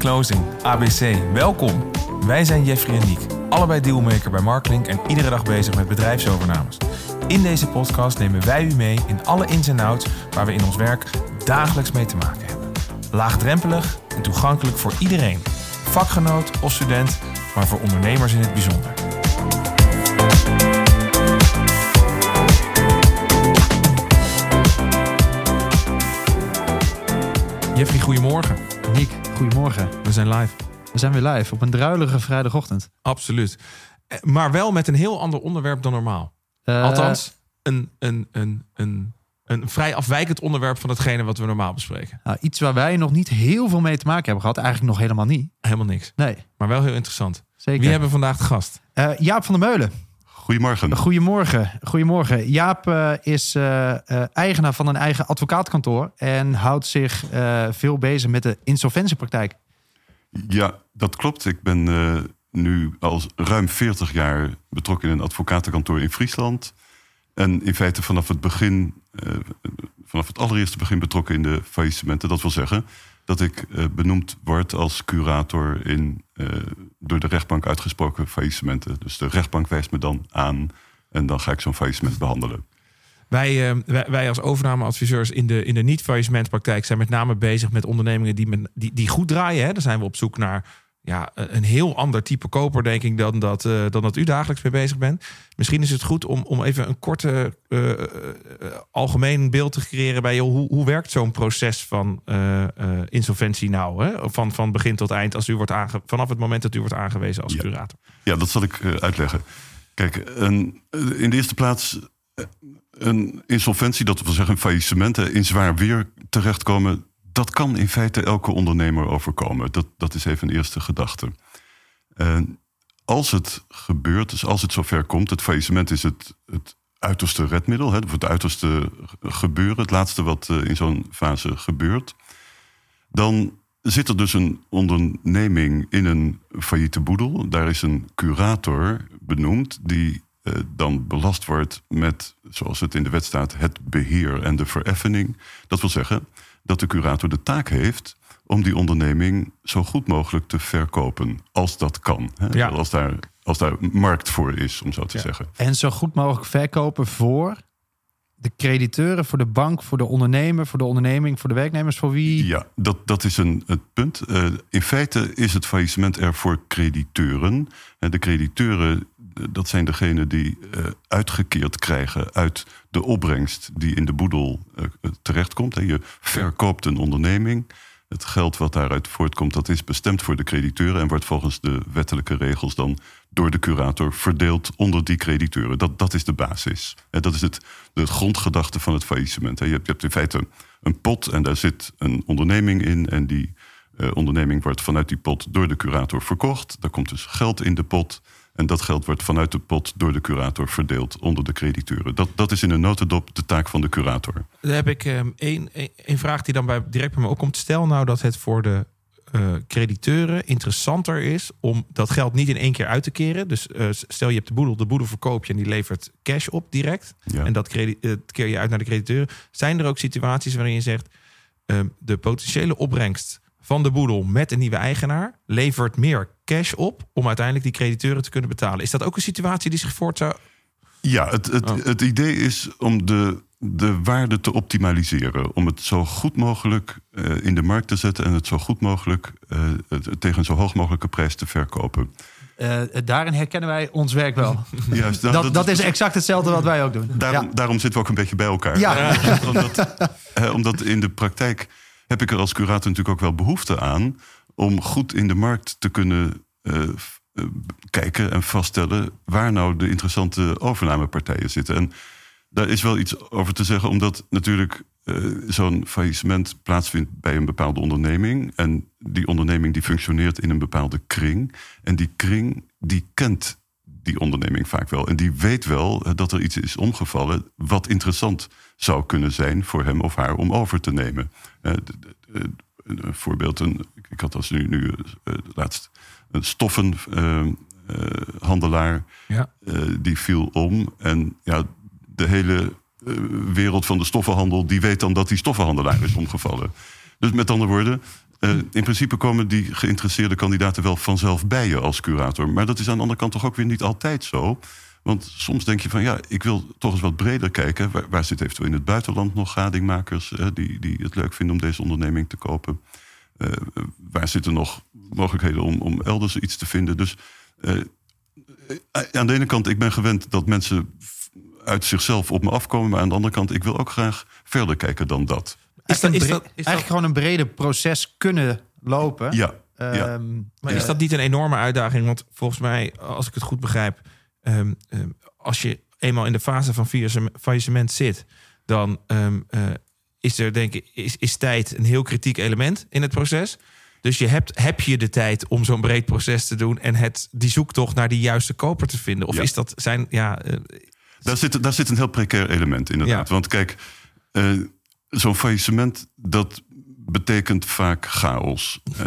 Closing, ABC, welkom. Wij zijn Jeffrey en Niek, allebei dealmaker bij Marklink en iedere dag bezig met bedrijfsovernames. In deze podcast nemen wij u mee in alle ins en outs waar we in ons werk dagelijks mee te maken hebben. Laagdrempelig en toegankelijk voor iedereen. Vakgenoot of student, maar voor ondernemers in het bijzonder. Jeffrey, goedemorgen. Goedemorgen. We zijn live. We zijn weer live op een druilige vrijdagochtend. Absoluut. Eh, Maar wel met een heel ander onderwerp dan normaal. Eh, Althans, een, een, een, een, een vrij afwijkend onderwerp van hetgene wat we normaal bespreken. nou, iets waar wij nog niet heel veel mee te maken hebben gehad. Eigenlijk nog helemaal niet. Helemaal niks. Nee, Maar wel heel interessant. zeker. Wie hebben we vandaag de gast? Eh, Jaap van der Meulen. Goedemorgen. Goedemorgen. Goedemorgen. Jaap eh, is eh, eh, eigenaar van een eigen advocaatkantoor. En houdt zich veel bezig met de insolventiepraktijk. Ja, dat klopt. Ik ben nu al ruim 40 jaar betrokken in een advocatenkantoor in Friesland. En in feite vanaf het begin, vanaf het allereerste begin betrokken in de faillissementen. Dat wil zeggen dat ik eh, benoemd word als curator in eh, door de rechtbank uitgesproken faillissementen. Dus de rechtbank wijst me dan aan en dan ga ik zo'n faillissement behandelen. Wij, eh, wij, als overnameadviseurs in de, in de niet-faillissementpraktijk zijn met name bezig met ondernemingen die, die, die goed draaien. Hè. Dan zijn we op zoek naar ja, een heel ander type koper, denk ik, dan dat, eh, dan dat u dagelijks mee bezig bent. Misschien is het goed om, om even een korte eh, eh, eh, algemeen beeld te creëren bij joh, hoe, hoe werkt zo'n proces van eh, eh, insolventie nou? Hè? Van, van begin tot eind, als u wordt aange vanaf het moment dat u wordt aangewezen als Ja. curator. Ja, dat zal ik eh, uitleggen. Kijk, een, eh, in de eerste plaats eh, een insolventie, dat wil zeggen een faillissement, eh, in zwaar weer terechtkomen. Dat kan in feite elke ondernemer overkomen. Dat, dat is even een eerste gedachte. En als het gebeurt, dus als het zover komt, het faillissement is het, het uiterste redmiddel, hè, of het uiterste gebeuren, het laatste wat eh, in zo'n fase gebeurt. Dan zit er dus een onderneming in een failliete boedel. Daar is een curator benoemd die eh, dan belast wordt met, zoals het in de wet staat, het beheer en de vereffening. Dat wil zeggen dat de curator de taak heeft om die onderneming zo goed mogelijk te verkopen, als dat kan. Hè? Ja. Als, daar, als daar markt voor is, om zo te Ja. zeggen. En zo goed mogelijk verkopen voor de crediteuren, voor de bank, voor de ondernemer, voor de onderneming, voor de werknemers, voor wie. Ja, dat, dat is een, het punt. Eh, in feite is het faillissement er voor crediteuren. En de crediteuren, eh, dat zijn degenen die eh, uitgekeerd krijgen uit de opbrengst die in de boedel eh, terechtkomt. En je verkoopt een onderneming. Het geld wat daaruit voortkomt, dat is bestemd voor de crediteuren en wordt volgens de wettelijke regels dan door de curator verdeeld onder die crediteuren. Dat, dat is de basis. En dat is het, de grondgedachte van het faillissement. hè. Je hebt, je hebt in feite een pot en daar zit een onderneming in. En die eh, onderneming wordt vanuit die pot door de curator verkocht. Daar komt dus geld in de pot. En dat geld wordt vanuit de pot door de curator verdeeld onder de crediteuren. Dat, dat is in een notendop de taak van de curator. Dan heb ik ehm, één, vraag die dan bij, direct bij me opkomt. Stel nou dat het voor de eh, crediteuren interessanter is om dat geld niet in één keer uit te keren. Dus eh, stel je hebt de boedel, de boedel verkoop je en die levert cash op direct. Ja. En dat eh, keer je uit naar de crediteuren. Zijn er ook situaties waarin je zegt ehm, de potentiële opbrengst van de boedel met een nieuwe eigenaar levert meer cash op om uiteindelijk die crediteuren te kunnen betalen? Is dat ook een situatie die zich voort zou... Ja, het, het, Oh. het idee is om de, de waarde te optimaliseren. Om het zo goed mogelijk eh, in de markt te zetten en het zo goed mogelijk eh, tegen een zo hoog mogelijke prijs te verkopen. Eh, daarin herkennen wij ons werk wel. Juist, dat, dat is exact hetzelfde wat wij ook doen. Daarom, Ja. daarom zitten we ook een beetje bij elkaar. Ja. Eh, omdat, eh, omdat in de praktijk heb ik er als curator natuurlijk ook wel behoefte aan om goed in de markt te kunnen eh, eh, kijken en vaststellen waar nou de interessante overnamepartijen zitten. En daar is wel iets over te zeggen, omdat natuurlijk eh, zo'n faillissement plaatsvindt bij een bepaalde onderneming. En die onderneming die functioneert in een bepaalde kring. En die kring die kent die onderneming vaak wel. En die weet wel eh, dat er iets is omgevallen wat interessant zou kunnen zijn voor hem of haar om over te nemen. Eh, eh, een voorbeeld, een, ik had als nu, nu laatst een stoffenhandelaar. Ja. die viel om. En ja, de hele wereld van de stoffenhandel... die weet dan dat die stoffenhandelaar is omgevallen. Dus met andere woorden, Eh, in principe komen die geïnteresseerde kandidaten wel vanzelf bij je als curator. Maar dat is aan de andere kant toch ook weer niet altijd zo. Want soms denk je van ja, ik wil toch eens wat breder kijken. Waar, waar zit eventueel in het buitenland nog gadingmakers eh, die, die het leuk vinden om deze onderneming te kopen? Eh, waar zitten nog mogelijkheden om, om elders iets te vinden? Dus aan de ene kant, ik ben gewend dat mensen uit zichzelf op me afkomen. Maar aan de andere kant, ik wil ook graag verder kijken dan dat. Is dat, is dat, is dat, eigenlijk gewoon een breder proces kunnen lopen. Ja, ja. Ehm, maar is dat niet een enorme uitdaging? Want volgens mij, als ik het goed begrijp, ehm, ehm, als je eenmaal in de fase van faillissem- faillissement zit, dan eh, is er denk ik is, is tijd een heel kritiek element in het proces. Dus je hebt, heb je de tijd om zo'n breed proces te doen en het, die zoektocht naar die juiste koper te vinden? Of Ja. is dat zijn, ja, eh, Daar zit, daar zit een heel precair element inderdaad. Want kijk, eh, zo'n faillissement, dat betekent vaak chaos. Eh,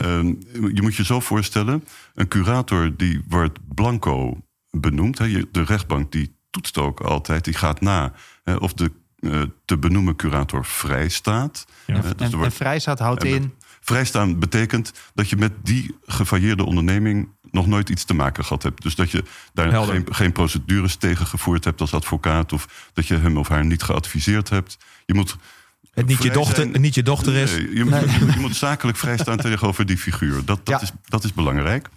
je moet je zo voorstellen, een curator die wordt blanco benoemd. Hè, de rechtbank die toetst ook altijd, die gaat na hè, of de eh, te benoemen curator vrij staat. Ja. Dus en, en wordt- vrijstaat houdt en met- in. Vrijstaan betekent dat je met die gefailleerde onderneming nog nooit iets te maken gehad hebt. Dus dat je daar geen, geen procedures tegen gevoerd hebt als advocaat. Of dat je hem of haar niet geadviseerd hebt. Je moet. Het niet je, vrij dochter, zijn- niet je dochter is. Nee, je, moet- je, je moet zakelijk vrijstaan tegenover die figuur. Dat, dat, Ja. is, dat is belangrijk.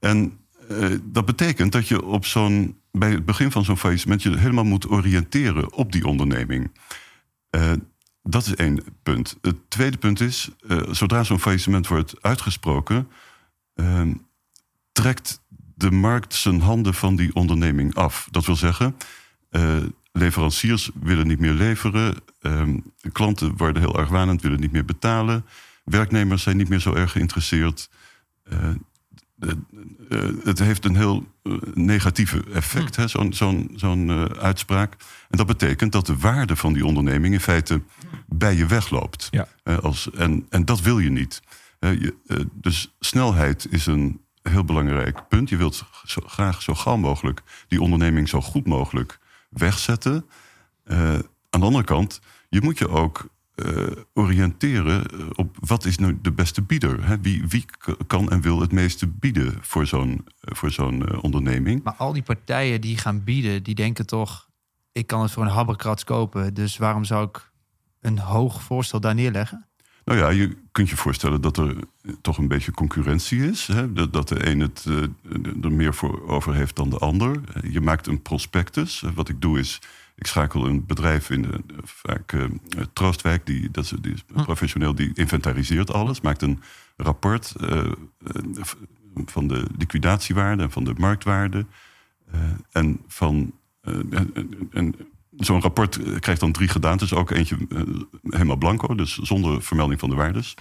En eh, dat betekent dat je op zo'n, bij het begin van zo'n faillissement je helemaal moet oriënteren op die onderneming. Eh, dat is één punt. Het tweede punt is, eh, zodra zo'n faillissement wordt uitgesproken, eh, trekt de markt zijn handen van die onderneming af. Dat wil zeggen, leveranciers willen niet meer leveren, eh, klanten worden heel argwanend, willen niet meer betalen, werknemers zijn niet meer zo erg geïnteresseerd. Eh, eh, eh, het heeft een heel negatieve effect, hè, zo'n uitspraak. En dat betekent dat de waarde van die onderneming in feite bij je wegloopt. Ja. Als, en, en dat wil je niet. Je, dus snelheid is een heel belangrijk punt. Je wilt zo, graag zo gauw mogelijk die onderneming zo goed mogelijk wegzetten. Eh, aan de andere kant, je moet je ook eh, oriënteren eh, op wat is nu de beste bieder. Hè? Wie, wie kan en wil het meeste bieden voor zo'n voor zo'n onderneming? Maar al die partijen die gaan bieden, die denken toch... ik kan het voor een habberkrats kopen. Dus waarom zou ik een hoog voorstel daar neerleggen? Nou ja, je kunt je voorstellen dat er eh, toch een beetje concurrentie is. Hè? Dat, dat de een het eh, er meer voor over heeft dan de ander. Eh, Je maakt een prospectus. Wat ik doe is, ik schakel een bedrijf in, de, vaak eh, Troostwijk, die, dat is, die is professioneel, die inventariseert alles. Maakt een rapport van de liquidatiewaarde en van de marktwaarde. En van en- en- en zo'n rapport eh, krijgt dan drie gedaantes. Ook eentje eh, helemaal blanco, dus zonder vermelding van de waardes.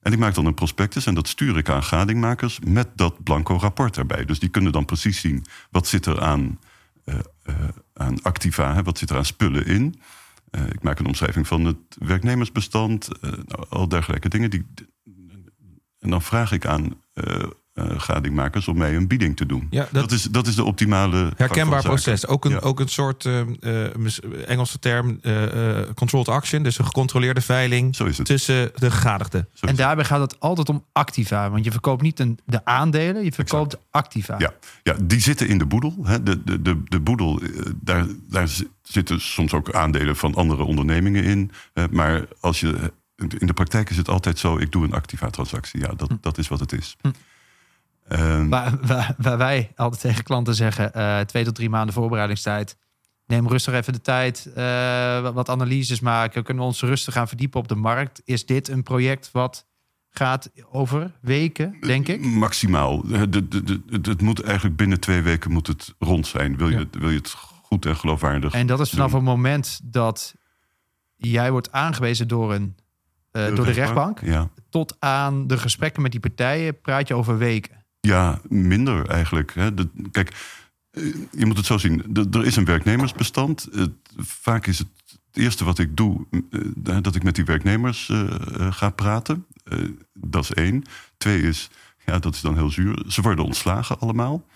En ik maak dan een prospectus en dat stuur ik aan gadingmakers met dat blanco rapport erbij. Dus die kunnen dan precies zien wat zit er aan, eh, aan activa, hè, wat zit er aan spullen in. Ik maak een omschrijving van het werknemersbestand, nou, al dergelijke dingen. Die, en dan vraag ik aan gadingmakers om mij een bieding te doen. Ja, dat, dat- is, dat is de optimale. Herkenbaar proces. Ook een, Ja. ook een soort eh, eh, Engelse term, eh, eh, controlled action. Dus een gecontroleerde veiling Zo is het. tussen de gegadigden. Zo is En daarbij gaat het altijd om activa. Want je verkoopt niet een, de aandelen, je verkoopt activa. Ja, ja, die zitten in de boedel. Hè. De, de, de, de boedel, daar, daar zi- zitten soms ook aandelen van andere ondernemingen in. Maar als je, in de praktijk is het altijd zo, ik doe een activa-transactie. Ja, dat, dat is wat het is. Ehm, Waar, waar, waar wij altijd tegen klanten zeggen: eh, twee tot drie maanden voorbereidingstijd. Neem rustig even de tijd, eh, wat- analyses maken. Kunnen we ons rustig gaan verdiepen op de markt? Is dit een project wat gaat over weken, denk ik? Maximaal. De, de, de, het- het moet eigenlijk binnen twee weken moet het rond zijn. Wil je, Ja. wil je het goed en geloofwaardig En dat is vanaf doen. het moment dat jij wordt aangewezen door, een, eh, door de rechtbank, Ja. tot aan de gesprekken met die partijen, praat je over weken. Ja, minder eigenlijk. Hè. De, kijk, eh, je moet het zo zien. De- er is een werknemersbestand. Het- vaak is het het eerste wat ik doe... eh, dat ik met die werknemers eh, ga praten. Dat is één. Twee is, ja, dat is dan heel zuur. Ze worden ontslagen allemaal.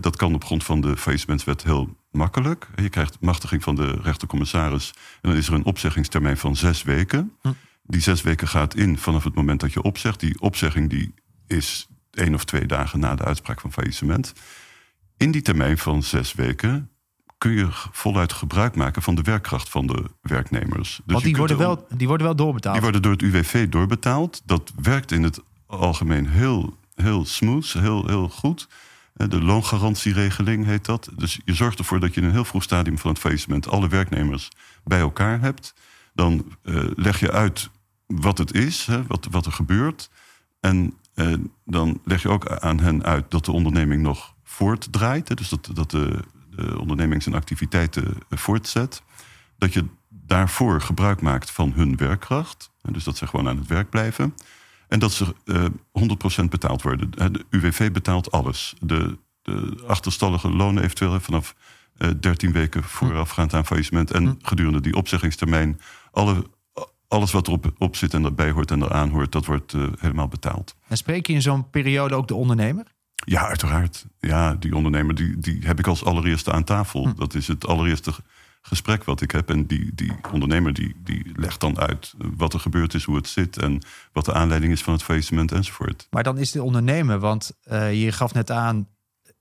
Dat kan op grond van de faillissementswet heel makkelijk. Je krijgt machtiging van de rechtercommissaris. En dan is er een opzeggingstermijn van zes weken. Hm. Die zes weken gaat in vanaf het moment dat je opzegt. Die opzegging die is één of twee dagen na de uitspraak van faillissement. In die termijn van zes weken kun je voluit gebruik maken van de werkkracht van de werknemers. Dus Want die worden, wel, die worden wel doorbetaald. die worden door het UWV doorbetaald. Dat werkt in het algemeen heel, heel smooth, heel, heel goed. Eh, De loongarantieregeling heet dat. Dus je zorgt ervoor dat je in een heel vroeg stadium van het faillissement alle werknemers bij elkaar hebt. Dan eh, leg je uit wat het is, hè, wat, wat er gebeurt. En eh, dan leg je ook aan hen uit dat de onderneming nog voortdraait. Hè, dus dat, dat de, de onderneming zijn activiteiten eh, voortzet. Dat je daarvoor gebruik maakt van hun werkkracht. Dus dat ze gewoon aan het werk blijven. En dat ze eh 100% betaald worden. De UWV betaalt alles. De, de achterstallige lonen eventueel vanaf eh 13 weken voorafgaand aan faillissement. En gedurende die opzeggingstermijn. Alle, alles wat erop op zit en erbij hoort en eraan hoort, dat wordt eh, helemaal betaald. En spreek je in zo'n periode ook de ondernemer? Ja, uiteraard. Ja, die ondernemer die, die heb ik als allereerste aan tafel. Dat is het allereerste gesprek wat ik heb. En die, die ondernemer die, die legt dan uit wat er gebeurd is, hoe het zit... en wat de aanleiding is van het faillissement enzovoort. Maar dan is de ondernemer, want eh, je gaf net aan,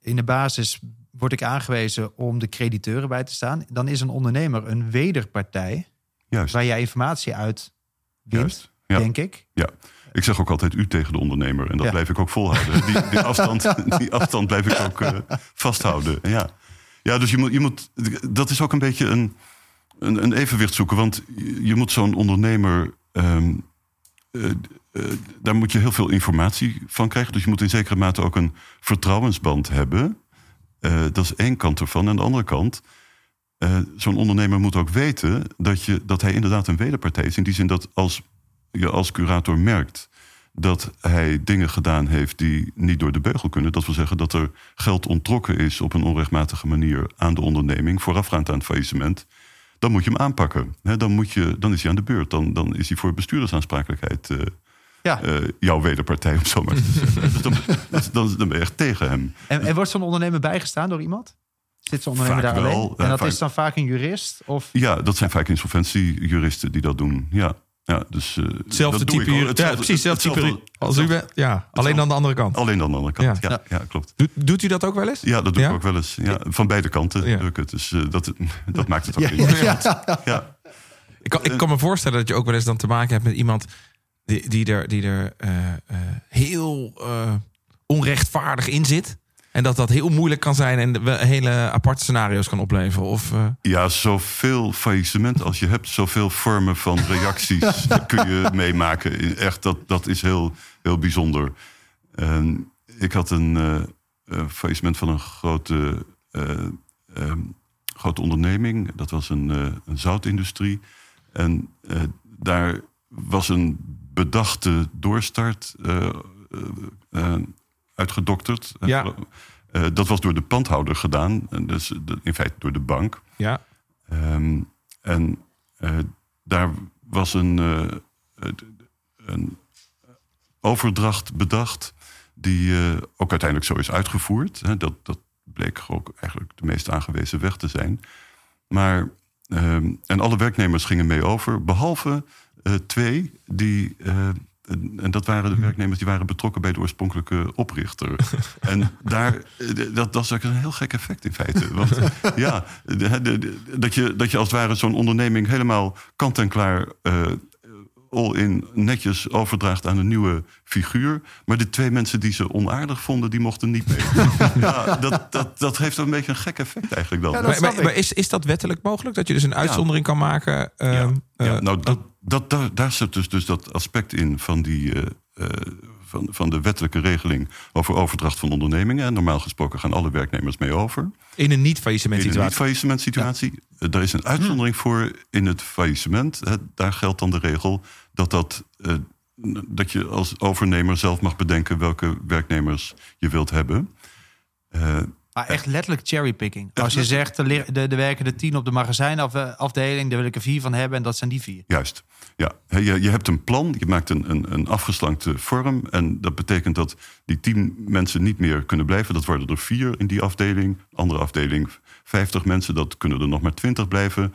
in de basis word ik aangewezen om de crediteuren bij te staan. Dan is een ondernemer een wederpartij Juist, waar jij informatie uit wint, juist. Ja, denk ik. ja. Ik zeg ook altijd u tegen de ondernemer. En dat Ja. blijf ik ook volhouden. Die, die, afstand, die afstand blijf ik ook eh, vasthouden. Ja, ja dus je moet, je moet, dat is ook een beetje een, een, een evenwicht zoeken. Want je moet zo'n ondernemer... ehm, eh, eh, daar moet je heel veel informatie van krijgen. Dus je moet in zekere mate ook een vertrouwensband hebben. Dat is één kant ervan. En de andere kant... eh, zo'n ondernemer moet ook weten dat, je, dat hij inderdaad een wederpartij is. In die zin dat als je als curator merkt dat hij dingen gedaan heeft die niet door de beugel kunnen. Dat wil zeggen dat er geld onttrokken is op een onrechtmatige manier aan de onderneming, voorafgaand aan het faillissement. Dan moet je hem aanpakken. Dan, moet je, dan is hij aan de beurt. Dan, dan is hij voor bestuurdersaansprakelijkheid eh, Ja. eh, jouw wederpartij, om zo maar te zeggen. dus dan, dan, dan, dan ben je echt tegen hem. En, en wordt zo'n ondernemer bijgestaan door iemand? Zit zo'n ondernemer Vaak daar wel, alleen? eh, En dat vaak- is dan vaak een jurist? Of Ja, dat zijn vaak insolventiejuristen die dat doen. Ja, ja dus, eh, Hetzelfde type jurist. Ja, precies, hetzelfde type hetzelfde- als u bent. Ja, alleen dan de andere kant. Alleen aan de andere kant. Ja. Ja, ja. klopt. Doet, doet u dat ook wel eens? Ja, dat doe Ja? ik ook wel eens. Ja, van beide kanten Ja. doe ik het. Dus eh, dat, dat maakt het ook Ja, interessant. ja. Ja. Ik kan, ik kan me voorstellen dat je ook wel eens dan te maken hebt met iemand die, die er, die er eh, eh, heel eh, onrechtvaardig in zit. En dat dat heel moeilijk kan zijn en hele aparte scenario's kan opleveren. Of, eh, ja, zoveel faillissement als je hebt, zoveel vormen van reacties kun je meemaken. Echt, dat, dat is heel, heel bijzonder. En ik had een eh, faillissement van een grote, eh, ehm, grote onderneming. Dat was een, een zoutindustrie. En daar was een bedachte doorstart uitgedokterd. Ja. Eh, dat was door de pandhouder gedaan. Dus in feite door de bank. ja, Ehm, en eh, daar was een, eh, een overdracht bedacht, die eh, ook uiteindelijk zo is uitgevoerd. Hè, dat, dat bleek ook eigenlijk de meest aangewezen weg te zijn. Maar, ehm, en alle werknemers gingen mee over, behalve eh, twee die. Eh, en dat waren de werknemers die waren betrokken bij de oorspronkelijke oprichter. en daar, eh, dat, dat is ook een heel gek effect in feite. Want ja, de- de- de- dat, je, dat je als het ware zo'n onderneming helemaal kant en klaar eh, all in netjes overdraagt aan een nieuwe figuur. Maar de twee mensen die ze onaardig vonden, die mochten niet mee. ja, dat, dat, dat heeft een beetje een gek effect eigenlijk dan. Ja, maar, is, is dat wettelijk mogelijk? Dat je dus een uitzondering kan maken? Ja, ehm, ja, eh, nou, dat, dat, daar, daar zit dus, dus dat aspect in van, die, eh, eh, van, van de wettelijke regeling over overdracht van ondernemingen. En normaal gesproken gaan alle werknemers mee over. in een niet-faillissement In een situatie. niet-faillissement situatie. eh, Daar is een uitzondering voor in het faillissement. Hè, daar geldt dan de regel dat, dat, eh, dat je als overnemer zelf mag bedenken welke werknemers je wilt hebben. Eh, Maar echt letterlijk cherrypicking. Als je zegt, er, er, er werken er tien op de magazijnafdeling, daar wil ik er vier van hebben en dat zijn die vier. Juist. Ja, je, je hebt een plan, je maakt een, een, een afgeslankte vorm. En dat betekent dat die tien mensen niet meer kunnen blijven. Dat worden er vier in die afdeling. Andere afdeling 50 mensen, dat kunnen er nog maar 20 blijven.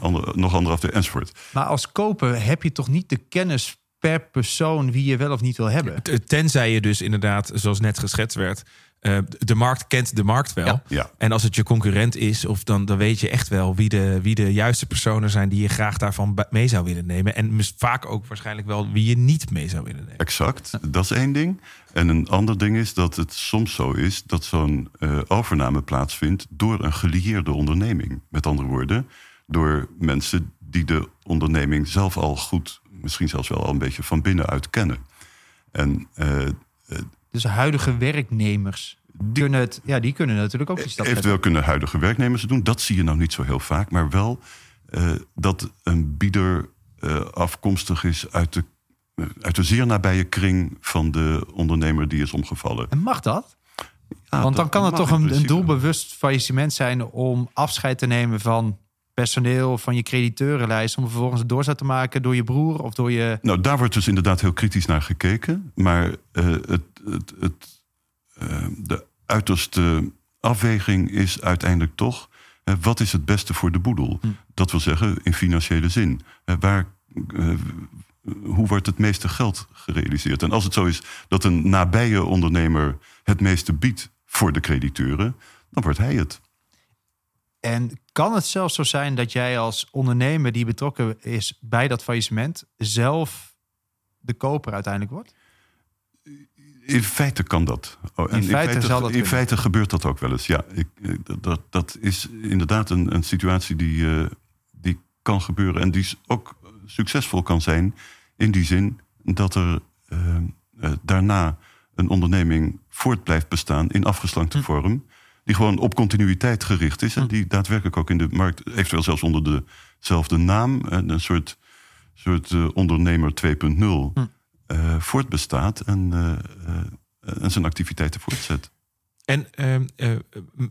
andere, nog anderhalf uur enzovoort. Maar als koper heb je toch niet de kennis per persoon wie je wel of niet wil hebben? Tenzij je dus inderdaad, zoals net geschetst werd, eh, de markt kent de markt wel. Ja. Ja, En als het je concurrent is, of dan, dan weet je echt wel wie de, wie de juiste personen zijn die je graag daarvan mee zou willen nemen. En vaak ook waarschijnlijk wel wie je niet mee zou willen nemen. exact. Dat is één ding. En een ander ding is dat het soms zo is dat zo'n eh, overname plaatsvindt door een gelieerde onderneming. Met andere woorden, door mensen die de onderneming zelf al goed, misschien zelfs wel al een beetje van binnenuit kennen. En eh, Dus huidige werknemers kunnen het, ja, die kunnen natuurlijk ook die stap. Eventueel kunnen huidige werknemers het doen. Dat zie je nou niet zo heel vaak. Maar wel eh, dat een bieder eh, afkomstig is uit de, eh, uit de zeer nabije kring van de ondernemer die is omgevallen. En mag dat? Ja, Want dan kan het toch een, een doelbewust faillissement zijn om afscheid te nemen van personeel, van je crediteurenlijst, om vervolgens een doorzet te maken door je broer of door je. Nou, daar wordt dus inderdaad heel kritisch naar gekeken. Maar het, het, het, eh, de uiterste afweging is uiteindelijk toch... wat is het beste voor de boedel? Hm. Dat wil zeggen in financiële zin. Waar, eh, hoe wordt het meeste geld gerealiseerd? En als het zo is dat een nabije ondernemer het meeste biedt voor de crediteuren... dan wordt hij het. En kan het zelfs zo zijn dat jij als ondernemer die betrokken is bij dat faillissement zelf de koper uiteindelijk wordt? In feite kan dat. Oh, In feite zal dat in feite gebeurt dat ook wel eens. Ja, ik, eh, dat, dat is inderdaad een, een situatie die, eh, die kan gebeuren. En die ook succesvol kan zijn. In die zin dat er eh, daarna een onderneming voort blijft bestaan in afgeslankte Hm. vorm. Die gewoon op continuïteit gericht is. En Hm. die daadwerkelijk ook in de markt, eventueel zelfs onder dezelfde naam. En een soort, soort ondernemer 2.0 Hm. Eh, voortbestaat. En, eh, eh, en zijn activiteiten voortzet. En ehm, eh,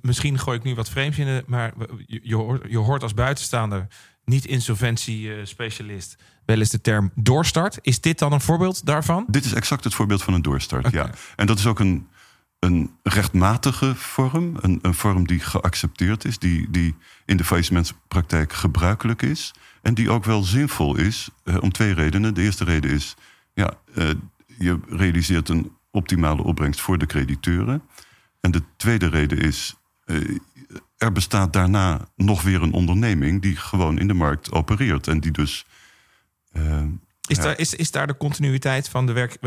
misschien gooi ik nu wat vreemds in, maar je, je, hoort, je hoort als buitenstaander, niet insolventie-specialist, wel eens de term doorstart. Is dit dan een voorbeeld daarvan? Dit is exact het voorbeeld van een doorstart, ja. En dat is ook een, een rechtmatige vorm. Een, een vorm die geaccepteerd is. Die, die in de faillissementspraktijk gebruikelijk is. En die ook wel zinvol is eh, om twee redenen. De eerste reden is... Ja, eh, je realiseert een optimale opbrengst voor de crediteuren. En de tweede reden is... eh, er bestaat daarna nog weer een onderneming... die gewoon in de markt opereert. En die dus... eh, Is, Ja. daar, is, is daar de continuïteit van de, werk,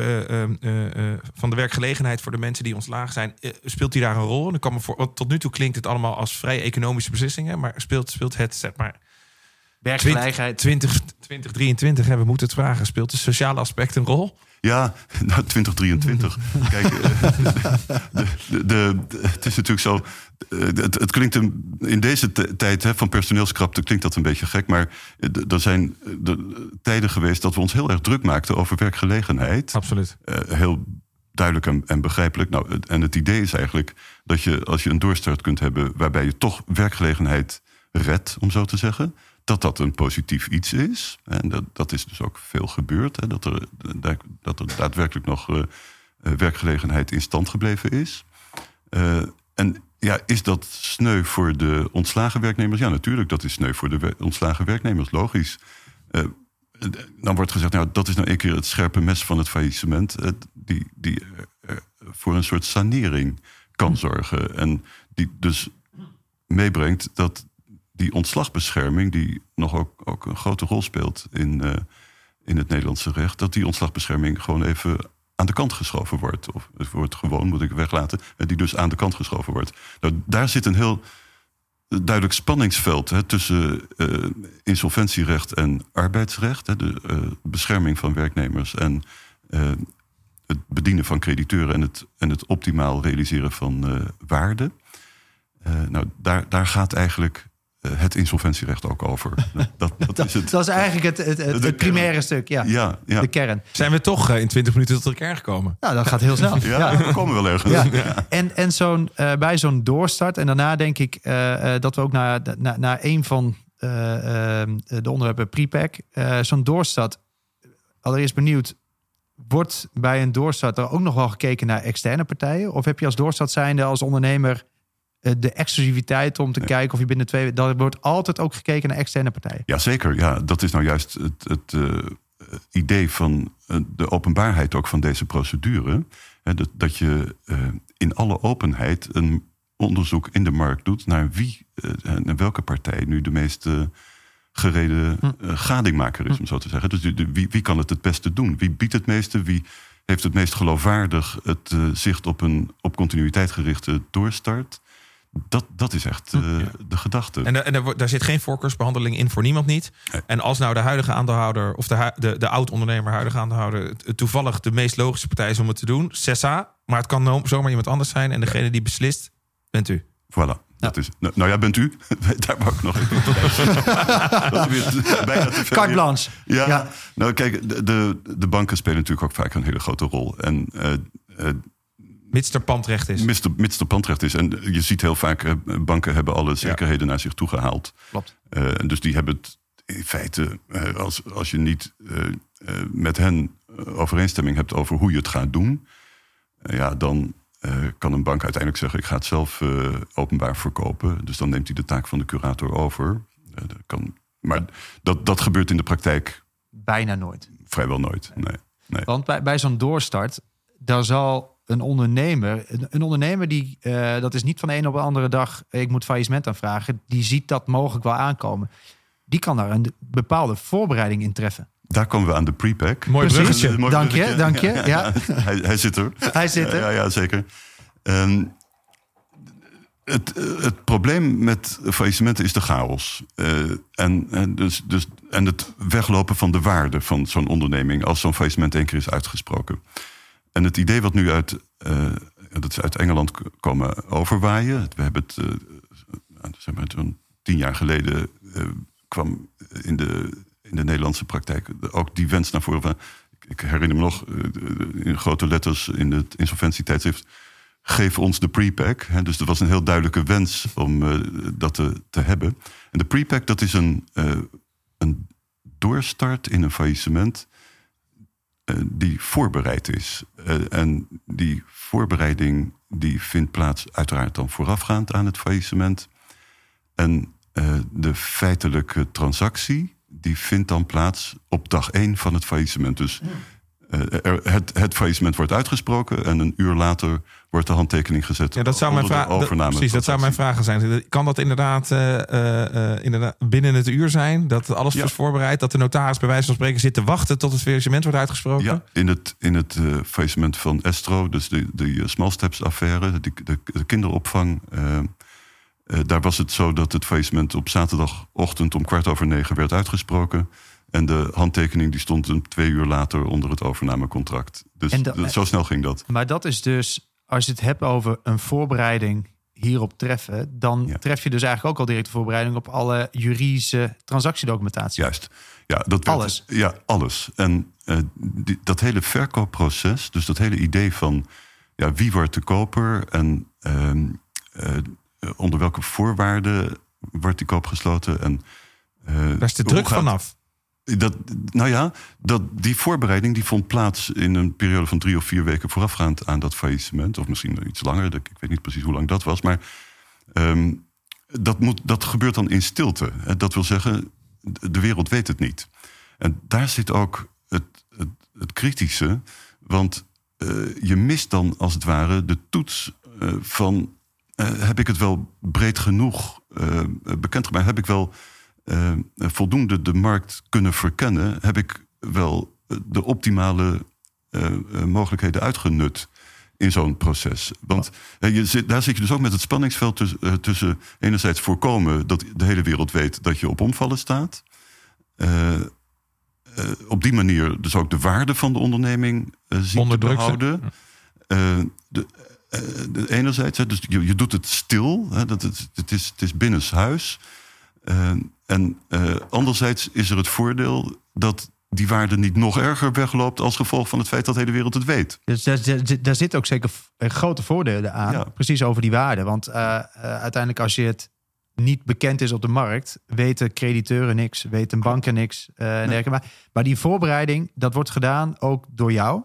van de werkgelegenheid voor de mensen die ontslagen zijn? speelt die daar een rol? En ik kan me voor, want tot nu toe klinkt het allemaal als vrij economische beslissingen, maar speelt, speelt het, zeg maar, Werkgelegenheid. 20, 2023, hè, we moeten het vragen, speelt het sociale aspect een rol? Ja, nou 2023. Kijk, eh, de, de, de- het is natuurlijk zo. eh, Het, het klinkt een, in deze tijd hè, van personeelskrapte klinkt dat een beetje gek. Maar eh, er zijn de, tijden geweest dat we ons heel erg druk maakten over werkgelegenheid. Absoluut. Heel duidelijk en, en begrijpelijk. Nou, en het idee is eigenlijk dat je als je een doorstart kunt hebben waarbij je toch werkgelegenheid redt, om zo te zeggen. Dat dat een positief iets is. En dat, dat is dus ook veel gebeurd. Hè, dat, er, dat er daadwerkelijk nog eh, eh, werkgelegenheid in stand gebleven is. Eh, en ja, is dat sneu voor de ontslagen werknemers? Ja, natuurlijk, dat is sneu voor de ontslagen werknemers, logisch. Dan wordt gezegd, nou, dat is nou een keer het scherpe mes van het faillissement, die, die voor een soort sanering kan zorgen. En die dus meebrengt dat die ontslagbescherming, die nog ook, ook een grote rol speelt in, eh, in het Nederlandse recht, dat die ontslagbescherming gewoon even aan de kant geschoven wordt. Of het wordt gewoon, moet ik weglaten, eh, die dus aan de kant geschoven wordt. Nou, daar zit een heel duidelijk spanningsveld hè, tussen eh, insolventierecht en arbeidsrecht. Hè, de bescherming van werknemers en het bedienen van crediteuren en het, en het optimaal realiseren van waarde. Nou, daar, daar gaat eigenlijk het insolventierecht ook over. Dat, dat, Dat, is het. dat is eigenlijk het, het, het, De het primaire stuk, ja. Ja, ja. De kern. Zijn we toch eh, in 20 minuten tot elkaar gekomen? Nou, dat gaat heel snel. Ja, we komen wel ergens. Ja. En, en zo'n, eh, bij zo'n doorstart, en daarna denk ik eh, eh, dat we ook naar, naar, naar een van eh, eh, de onderwerpen prepack, eh zo'n doorstart, allereerst benieuwd, wordt bij een doorstart er ook nog wel gekeken naar externe partijen? Of heb je als doorstart zijnde als ondernemer eh, de exclusiviteit om te kijken of je binnen twee... Dat wordt altijd ook gekeken naar externe partijen. Jazeker, ja. Dat is nou juist het, het eh, idee van eh, de openbaarheid ook van deze procedure. Hè, dat, dat je eh, in alle openheid een onderzoek in de markt doet naar wie eh, en welke partij nu de meest eh, gereden eh, gadingmaker is, om zo te zeggen. Dus wie, wie kan het het beste doen? Wie biedt het meeste? Wie heeft het meest geloofwaardig het eh, zicht op een op continuïteit gerichte doorstart? Dat, dat is echt eh, de gedachte. En, er- en er daar zit geen voorkeursbehandeling in voor niemand niet. Nee. En als nou de huidige aandeelhouder of de, de, de oud-ondernemer, huidige aandeelhouder, toevallig de meest logische partij is om het te doen, Cessa. Maar het kan no- zomaar iemand anders zijn. En degene die beslist, bent u. Voilà. Dat is, nou, nou ja, bent u? Daar wou ik nog even bij. Dat is weer te- bijna te veel. Carte blanche. Ja, Ja. nou kijk, de, de, de banken spelen natuurlijk ook vaak een hele grote rol. En eh, eh, Mits er pandrecht is. mits, de, mits de pandrecht is. En je ziet heel vaak, eh, banken hebben alle zekerheden naar zich toe gehaald. Klopt. En dus die hebben het in feite, eh, als, als je niet met hen overeenstemming hebt over hoe je het gaat doen, ja, dan kan een bank uiteindelijk zeggen: ik ga het zelf openbaar verkopen. Dus dan neemt hij de taak van de curator over. Dat kan, maar dat, dat gebeurt in de praktijk Bijna nooit. vrijwel nooit. Nee. nee. Want bij, bij zo'n doorstart, daar zal een ondernemer, een, een ondernemer die, eh, dat is niet van de een op de andere dag, ik moet faillissement aanvragen, die ziet dat mogelijk wel aankomen. Die kan daar een bepaalde voorbereiding in treffen. Daar komen we aan de prepack. Mooi Precies. bruggetje. Mooi Dank je, dank je, ja. hij, hij zit er. Hij zit er. Ja, ja, zeker. Ehm, het, het probleem met faillissementen is de chaos. Eh, en, en, dus, dus, en het weglopen van de waarde van zo'n onderneming als zo'n faillissement één keer is uitgesproken. En het idee wat nu uit, eh, dat is uit Engeland komen overwaaien. We hebben het, eh, zeg maar, zo'n tien jaar geleden eh, kwam in de, in de Nederlandse praktijk ook die wens naar voren van. Ik, herinner me nog eh, in grote letters in het insolventietijdschrift. Geef ons de prepack. Dus er was een heel duidelijke wens om eh, dat te, te hebben. En de prepack, dat is een, eh, een doorstart in een faillissement eh, die voorbereid is. Eh, en die voorbereiding die vindt plaats uiteraard dan voorafgaand aan het faillissement. En eh, de feitelijke transactie die vindt dan plaats op dag één van het faillissement. Dus eh, het, het faillissement wordt uitgesproken en een uur later wordt de handtekening gezet. Ja, dat zou mijn vraag. Precies, dat zou mijn vraag zijn. Kan dat inderdaad, eh, eh, eh, inderdaad binnen het uur zijn? Dat alles Ja. is voorbereid? Dat de notaris bij wijze van spreken zit te wachten tot het faillissement wordt uitgesproken? Ja, in het, in het eh, faillissement van Estro, dus de, de Small Steps affaire, de, de, de kinderopvang. eh, eh, daar was het zo dat het faillissement op zaterdagochtend om kwart over negen werd uitgesproken. En de handtekening die stond een twee uur later onder het overnamecontract. Dus dat- zo snel ging dat. Maar dat is dus, als je het hebt over een voorbereiding hierop treffen, dan Ja. tref je dus eigenlijk ook al direct de voorbereiding op alle juridische transactiedocumentatie. Juist. Ja, dat werd- Alles. Ja, alles. En eh, die- dat hele verkoopproces, dus dat hele idee van ja, wie wordt de koper en ehm, eh, onder welke voorwaarden wordt die koop gesloten. En, eh, Daar is de druk gaat- vanaf. Dat, nou ja, dat, die voorbereiding die vond plaats in een periode van drie of vier weken voorafgaand aan dat faillissement. Of misschien iets langer, ik weet niet precies hoe lang dat was. Maar ehm, dat, moet, dat gebeurt dan in stilte. Dat wil zeggen, de wereld weet het niet. En daar zit ook het, het, het kritische. Want eh, je mist dan als het ware de toets eh, van... eh, heb ik het wel breed genoeg eh, bekend gemaakt? Heb ik wel eh, voldoende de markt kunnen verkennen? Heb ik wel eh, de optimale eh, mogelijkheden uitgenut in zo'n proces? Want je zit, daar zit je dus ook met het spanningsveld tussen, tussen enerzijds voorkomen dat de hele wereld weet dat je op omvallen staat. Op die manier dus ook de waarde van de onderneming eh zien te behouden. Eh, de, de enerzijds, hè, dus je, je doet het stil. Hè, dat het, het, is, het is binnenshuis. Eh, en eh, anderzijds is er het voordeel dat die waarde niet nog erger wegloopt als gevolg van het feit dat de hele wereld het weet. Dus daar, daar, daar zitten ook zeker eh, grote voordelen aan. Ja. Precies over die waarde. Want uiteindelijk als je het niet bekend is op de markt, weten crediteuren niks, weten banken niks. en dergelijke. maar, maar die voorbereiding, dat wordt gedaan ook door jou.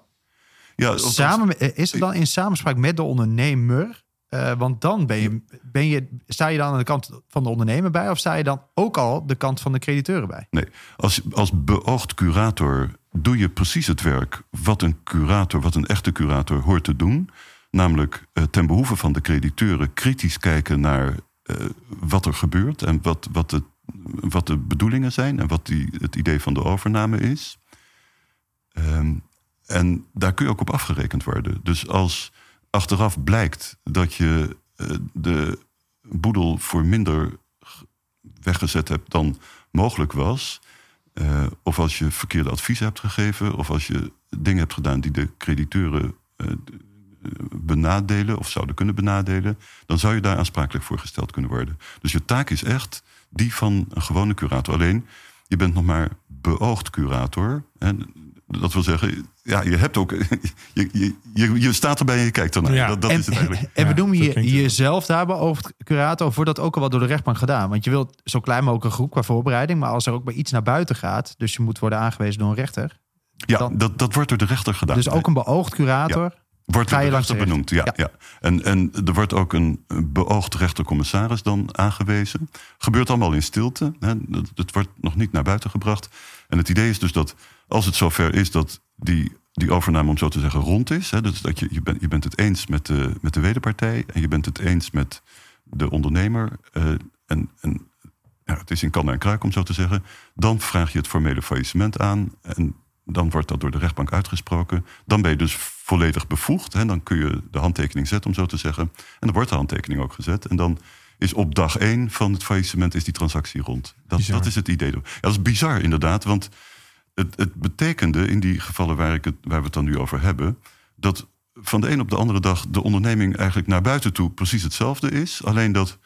Ja, Samen, is het dan in samenspraak met de ondernemer? Eh, want dan ben je, ben je, sta je dan aan de kant van de ondernemer bij, of sta je dan ook al de kant van de crediteuren bij? Nee, als, als beoogd curator doe je precies het werk wat een curator, wat een echte curator hoort te doen. Namelijk eh, ten behoeve van de crediteuren kritisch kijken naar eh, wat er gebeurt en wat, wat, de, wat de bedoelingen zijn en wat die, het idee van de overname is. Ehm, en daar kun je ook op afgerekend worden. Dus als achteraf blijkt dat je eh, de boedel voor minder weggezet hebt dan mogelijk was, uh, of als je verkeerde advies hebt gegeven, of als je dingen hebt gedaan die de crediteuren uh, benadelen of zouden kunnen benadelen, dan zou je daar aansprakelijk voor gesteld kunnen worden. Dus je taak is echt die van een gewone curator. Alleen, je bent nog maar beoogd curator. En dat wil zeggen, ja, je hebt ook. Je, je, je staat erbij en je kijkt ernaar. Ja. Dat, dat en, is het eigenlijk. En we noemen je jezelf daarbij over curator, of wordt dat ook al wat door de rechtbank gedaan? Want je wilt zo klein mogelijk een groep qua voorbereiding, maar als er ook bij iets naar buiten gaat, dus je moet worden aangewezen door een rechter. Ja, dan, dat, dat wordt door de rechter gedaan. Dus ook een beoogd curator. Wordt Ga je de rechter benoemd, ja. ja. En, en er wordt ook een beoogd rechtercommissaris dan aangewezen. Gebeurt allemaal in stilte. Hè. Het wordt nog niet naar buiten gebracht. En het idee is dus dat als het zover is dat die, die overname, om zo te zeggen, rond is. Hè, dus dat je, je, bent, je bent het eens met de, met de wederpartij en je bent het eens met de ondernemer. Uh, en en ja, het is in kan en kruik, om zo te zeggen. Dan vraag je het formele faillissement aan. En dan wordt dat door de rechtbank uitgesproken. Dan ben je dus volledig bevoegd. Hè, dan kun je de handtekening zetten, om zo te zeggen. En dan wordt de handtekening ook gezet. En dan is op dag één van het faillissement is die transactie rond. Dat, dat is het idee. Ja, dat is bizar inderdaad, want het, het betekende in die gevallen waar, ik het, waar we het dan nu over hebben, dat van de een op de andere dag de onderneming eigenlijk naar buiten toe precies hetzelfde is. Alleen dat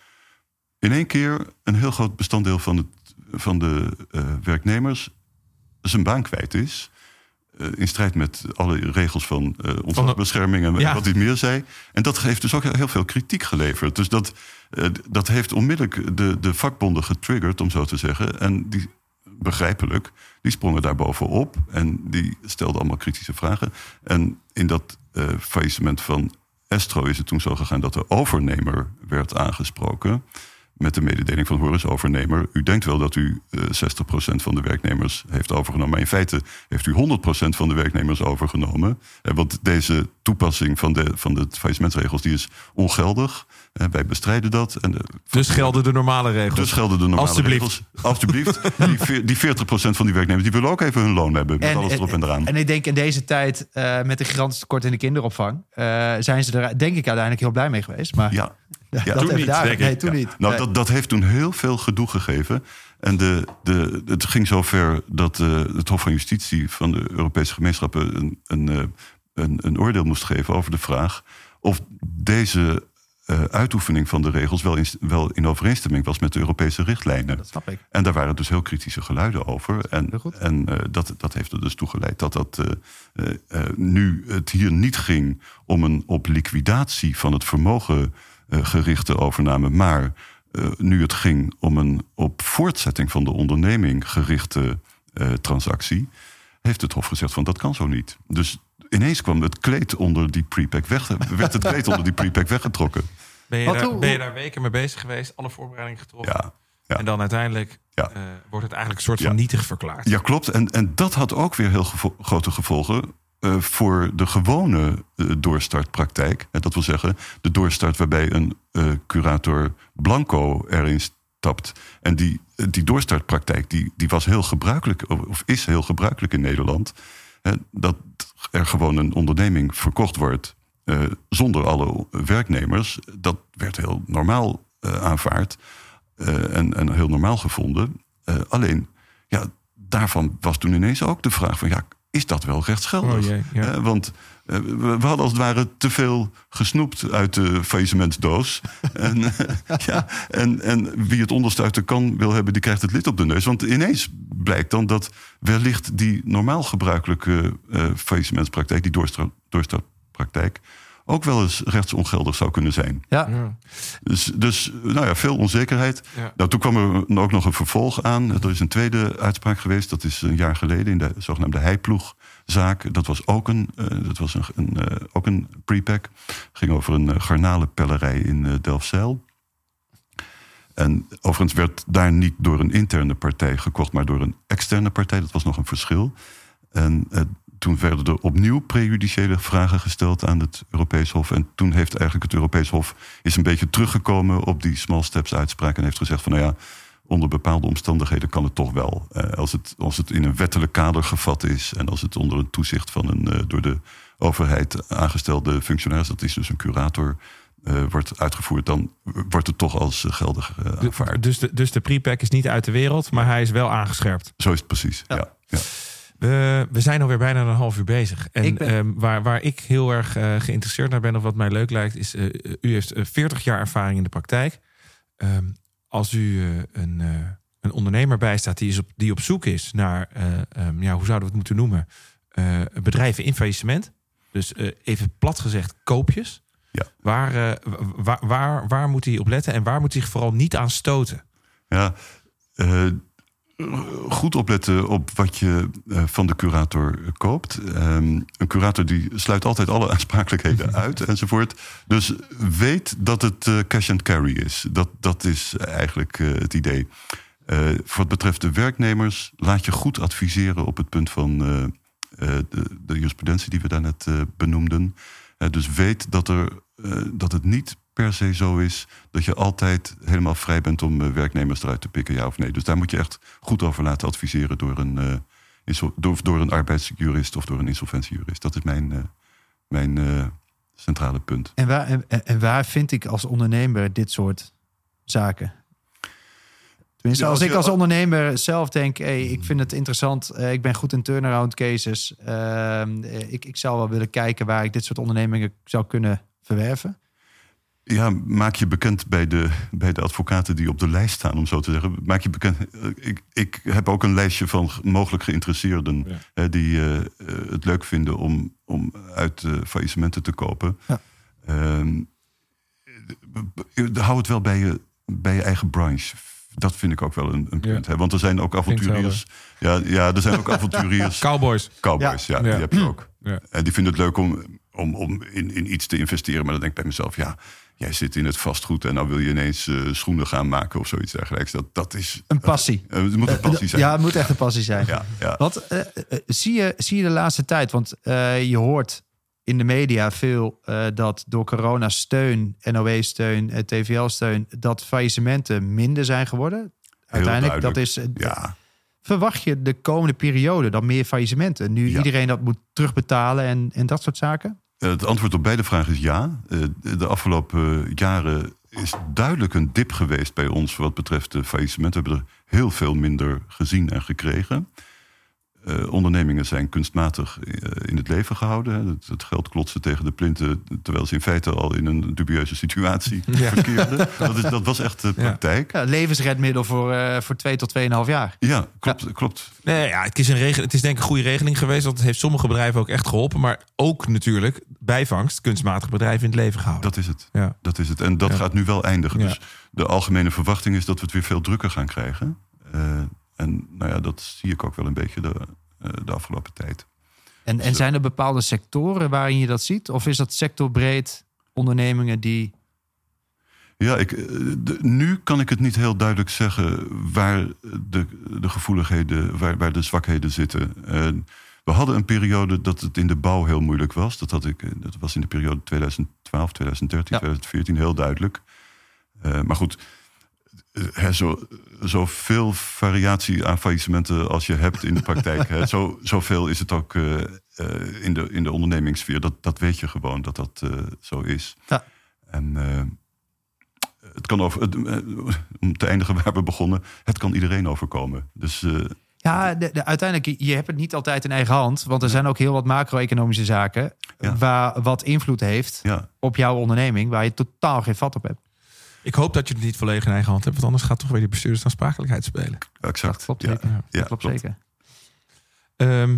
in één keer een heel groot bestanddeel van, het, van de uh, werknemers zijn baan kwijt is. Uh, in strijd met alle regels van uh, ontslagbescherming en ja. wat hij meer zei. En dat heeft dus ook heel veel kritiek geleverd. Dus dat, dat heeft onmiddellijk de, de vakbonden getriggerd, om zo te zeggen. En die begrijpelijk, die sprongen daar bovenop en die stelden allemaal kritische vragen. En in dat uh, faillissement van Estro is het toen zo gegaan dat de overnemer werd aangesproken met de mededeling van Horus overnemer. U denkt wel dat u uh, eh, 60% van de werknemers heeft overgenomen. Maar in feite heeft u 100% van de werknemers overgenomen. Eh, want deze toepassing van de, van de faillissementsregels die is ongeldig. Eh, wij bestrijden dat. En dus gelden de normale regels? Dus gelden de normale regels. Alsjeblieft. die, die 40% van die werknemers die willen ook even hun loon hebben. Met alles erop en eraan. En ik denk in deze tijd uh, met de gigantische tekort in de kinderopvang... Zijn ze er denk ik uiteindelijk heel blij mee geweest. Maar ja. Ja, toen niet, daar, nee, toen niet. Nou, dat, dat heeft toen heel veel gedoe gegeven. En de, de, het ging zover dat uh, het Hof van Justitie van de Europese gemeenschappen een, een, uh, een, een, oordeel moest geven over de vraag of deze uh, uitoefening van de regels wel in, wel in overeenstemming was met de Europese richtlijnen. Dat snap ik. En daar waren dus heel kritische geluiden over. En, en dat, dat heeft er dus toe geleid dat, dat nu het hier niet ging om een op liquidatie van het vermogen uh, gerichte overname. Maar uh, nu het ging om een op voortzetting van de onderneming gerichte uh, transactie, heeft het Hof gezegd van dat kan zo niet. Dus ineens kwam het kleed onder die prepack weg, werd het kleed onder die prepack weggetrokken. Ben je, daar, ben je daar weken mee bezig geweest, alle voorbereidingen getroffen? Ja. Ja. En dan uiteindelijk ja. uh, wordt het eigenlijk een soort van ja. nietig verklaard. Ja, klopt. En, en dat had ook weer heel gevo grote gevolgen uh, voor de gewone uh, doorstartpraktijk. Dat wil zeggen, de doorstart waarbij een uh, curator blanco erin stapt. En die, die doorstartpraktijk die, die was heel gebruikelijk, of is heel gebruikelijk in Nederland. Hè, dat er gewoon een onderneming verkocht wordt zonder alle werknemers. Dat werd heel normaal aanvaard en, en heel normaal gevonden. alleen, ja, daarvan was toen ineens ook de vraag van ja, is dat wel rechtsgeldig? Oh, ja. uh, want uh, we, we, hadden als het ware te veel gesnoept uit de faillissementsdoos. en, uh, ja, en, en wie het onderste uit de kan wil hebben, die krijgt het lid op de neus. Want ineens blijkt dan dat wellicht die normaal gebruikelijke faillissementspraktijk, die doorstartpraktijk, ook wel eens rechtsongeldig zou kunnen zijn. Ja, Ja. Dus, dus nou ja, veel onzekerheid. Ja. Nou, toen kwam er ook nog een vervolg aan. Er is een tweede uitspraak geweest. Dat is een jaar geleden in de zogenaamde heiploegzaak. Dat was ook een, eh, dat was een, een, eh, ook een prepack. ging over een uh, garnalenpellerij in uh, Delfzijl. En overigens werd daar niet door een interne partij gekocht... maar door een externe partij. Dat was nog een verschil. En uh, toen werden er opnieuw prejudiciële vragen gesteld aan het Europees Hof. En toen heeft eigenlijk het Europees Hof is een beetje teruggekomen op die small steps uitspraak. En heeft gezegd van nou ja, onder bepaalde omstandigheden kan het toch wel. Uh, als, het, als het in een wettelijk kader gevat is. En als het onder een toezicht van een uh, door de overheid aangestelde functionaris, dat is dus een curator. Uh, wordt uitgevoerd, dan wordt het toch als geldig aanvaard. Dus de, dus de prepack is niet uit de wereld, maar hij is wel aangescherpt. Zo is het precies, ja. ja, ja. We, we zijn alweer bijna een half uur bezig. En Ik ben- ehm, waar, waar ik heel erg eh, geïnteresseerd naar ben, of wat mij leuk lijkt, is: eh, u heeft eh, 40 jaar ervaring in de praktijk. Ehm, als u eh, een, eh, een ondernemer bijstaat die, is op, die op zoek is naar, eh, ehm, ja, hoe zouden we het moeten noemen? Eh, bedrijven in faillissement. Dus eh, even plat gezegd, koopjes. Ja. Waar, eh, waar, waar, waar moet hij op letten en waar moet hij zich vooral niet aan stoten? Ja, eh, goed opletten op wat je eh, van de curator koopt. Ehm, een curator die sluit altijd alle aansprakelijkheden uit enzovoort. Dus weet dat het eh, cash and carry is. Dat, dat is eigenlijk eh, het idee. Eh, voor wat betreft de werknemers, laat je goed adviseren op het punt van eh, eh, de, de jurisprudentie die we daarnet eh, benoemden. Eh, dus weet dat, er, eh, dat het niet per se zo is dat je altijd helemaal vrij bent om eh, werknemers eruit te pikken, ja of nee. Dus daar moet je echt goed over laten adviseren door een, eh, door, door een arbeidsjurist of door een insolventiejurist. Dat is mijn, eh, mijn centrale punt. En waar, en, en waar vind ik als ondernemer dit soort zaken? Tenminste, Ja, als, als ik als ondernemer zelf denk, hey, ik vind het interessant, ik ben goed in turnaround cases. ehm, eh, ik, ik zou wel willen kijken waar ik dit soort ondernemingen zou kunnen verwerven. Ja, maak je bekend bij de, bij de advocaten die op de lijst staan, om zo te zeggen. Maak je bekend. eh, Ik, ik heb ook een lijstje van mogelijk geïnteresseerden Ja. hè, die eh, eh, het leuk vinden om, om uit eh, faillissementen te kopen. Ja. Ehm, eh, hou het wel bij je, bij je eigen branche. Dat vind ik ook wel een, een Ja. punt. Hè? Want er zijn ook avonturiers. Ja, ja, er zijn ook avonturiers. Cowboys. Cowboys, ja, Ja. die heb je ook. Ja. En die vinden het leuk om, om, om in, in iets te investeren. Maar dan denk ik bij mezelf, ja, jij zit in het vastgoed... en dan wil je ineens eh, schoenen gaan maken of zoiets dergelijks. Dat, dat is... Een passie. eh, het moet een passie zijn. Ja, het moet echt een passie zijn. ja, ja. Wat eh, eh, zie, je, zie je de laatste tijd? Want eh, je hoort in de media veel eh, dat door corona steun, NOW-steun, eh, TVL-steun, dat faillissementen minder zijn geworden. Uiteindelijk, dat is. eh, ja. Verwacht je de komende periode dan meer faillissementen? Nu Ja. iedereen dat moet terugbetalen en, en dat soort zaken? Eh, Het antwoord op beide vragen is ja. Eh, de- afgelopen jaren is duidelijk een dip geweest bij ons wat betreft de faillissement. We hebben er heel veel minder gezien en gekregen. Eh, ondernemingen zijn kunstmatig eh, in het leven gehouden. hè. Het, het geld klotsen tegen de plinten, terwijl ze in feite al in een dubieuze situatie Ja. verkeerden. Dat, is, dat was echt de praktijk. Ja, levensredmiddel voor, eh voor twee tot tweeënhalf jaar. Ja, klopt. klopt. Nee, ja, het is, een regel, het is denk ik een goede regeling geweest. Want het heeft sommige bedrijven ook echt geholpen. Maar ook natuurlijk bijvangst, kunstmatig bedrijven in het leven gehouden. Dat is het. Ja. Dat is het. En dat Ja. gaat nu wel eindigen. Ja. Dus de algemene verwachting is dat we het weer veel drukker gaan krijgen. Eh, en nou ja, dat zie ik ook wel een beetje de, eh, de afgelopen tijd. En, en Zo. zijn er bepaalde sectoren waarin je dat ziet? Of is dat sectorbreed ondernemingen die. Ja, ik, eh, de- nu kan ik het niet heel duidelijk zeggen waar de, de gevoeligheden, waar, waar de zwakheden zitten. Eh, we hadden een periode dat het in de bouw heel moeilijk was. Dat, had ik, eh, dat was in de periode 2012, 2013, Ja. 2014 heel duidelijk. Eh, maar goed, eh, hè, zo, zoveel variatie aan faillissementen als je hebt in de praktijk. hè, zo, zoveel is het ook eh, eh, in, de, in de ondernemingssfeer. Dat, dat weet je gewoon dat dat eh, zo is. Ja. En eh, het kan over, het, eh, om te eindigen waar we begonnen, het kan iedereen overkomen. Dus eh, Ja, de, de- uiteindelijk, je hebt het niet altijd in eigen hand. Want er zijn ook heel wat macro-economische zaken. Ja. Waar wat invloed heeft ja, op jouw onderneming. Waar je totaal geen vat op hebt. Ik hoop dat je het niet volledig in eigen hand hebt. Want anders gaat toch weer die bestuurdersaansprakelijkheid spelen. exact. Dat klopt ja. zeker. Ja, dat klopt klopt. zeker. Ehm,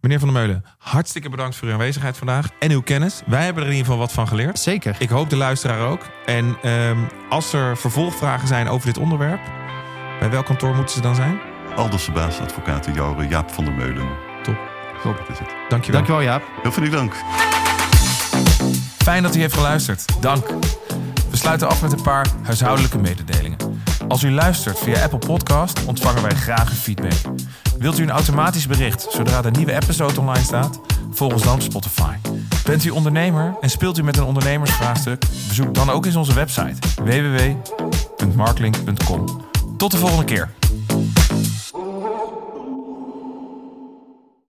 Meneer Van der Meulen, hartstikke bedankt voor uw aanwezigheid vandaag en uw kennis. Wij hebben er in ieder geval wat van geleerd. Zeker. Ik hoop de luisteraar ook. En ehm, als er vervolgvragen zijn over dit onderwerp, bij welk kantoor moeten ze dan zijn? Alders de baas, Jouren, Jaap van der Meulen. Top. Top. Dat is het. Dankjewel. Dankjewel Jaap. Heel veel dank. Fijn dat u heeft geluisterd. Dank. Sluiten af met een paar huishoudelijke mededelingen. Als u luistert via Apple Podcast, ontvangen wij graag uw feedback. Wilt u een automatisch bericht zodra de nieuwe episode online staat? Volg ons dan op Spotify. Bent u ondernemer en speelt u met een ondernemersvraagstuk? Bezoek dan ook eens onze website www.marklink.com. Tot de volgende keer.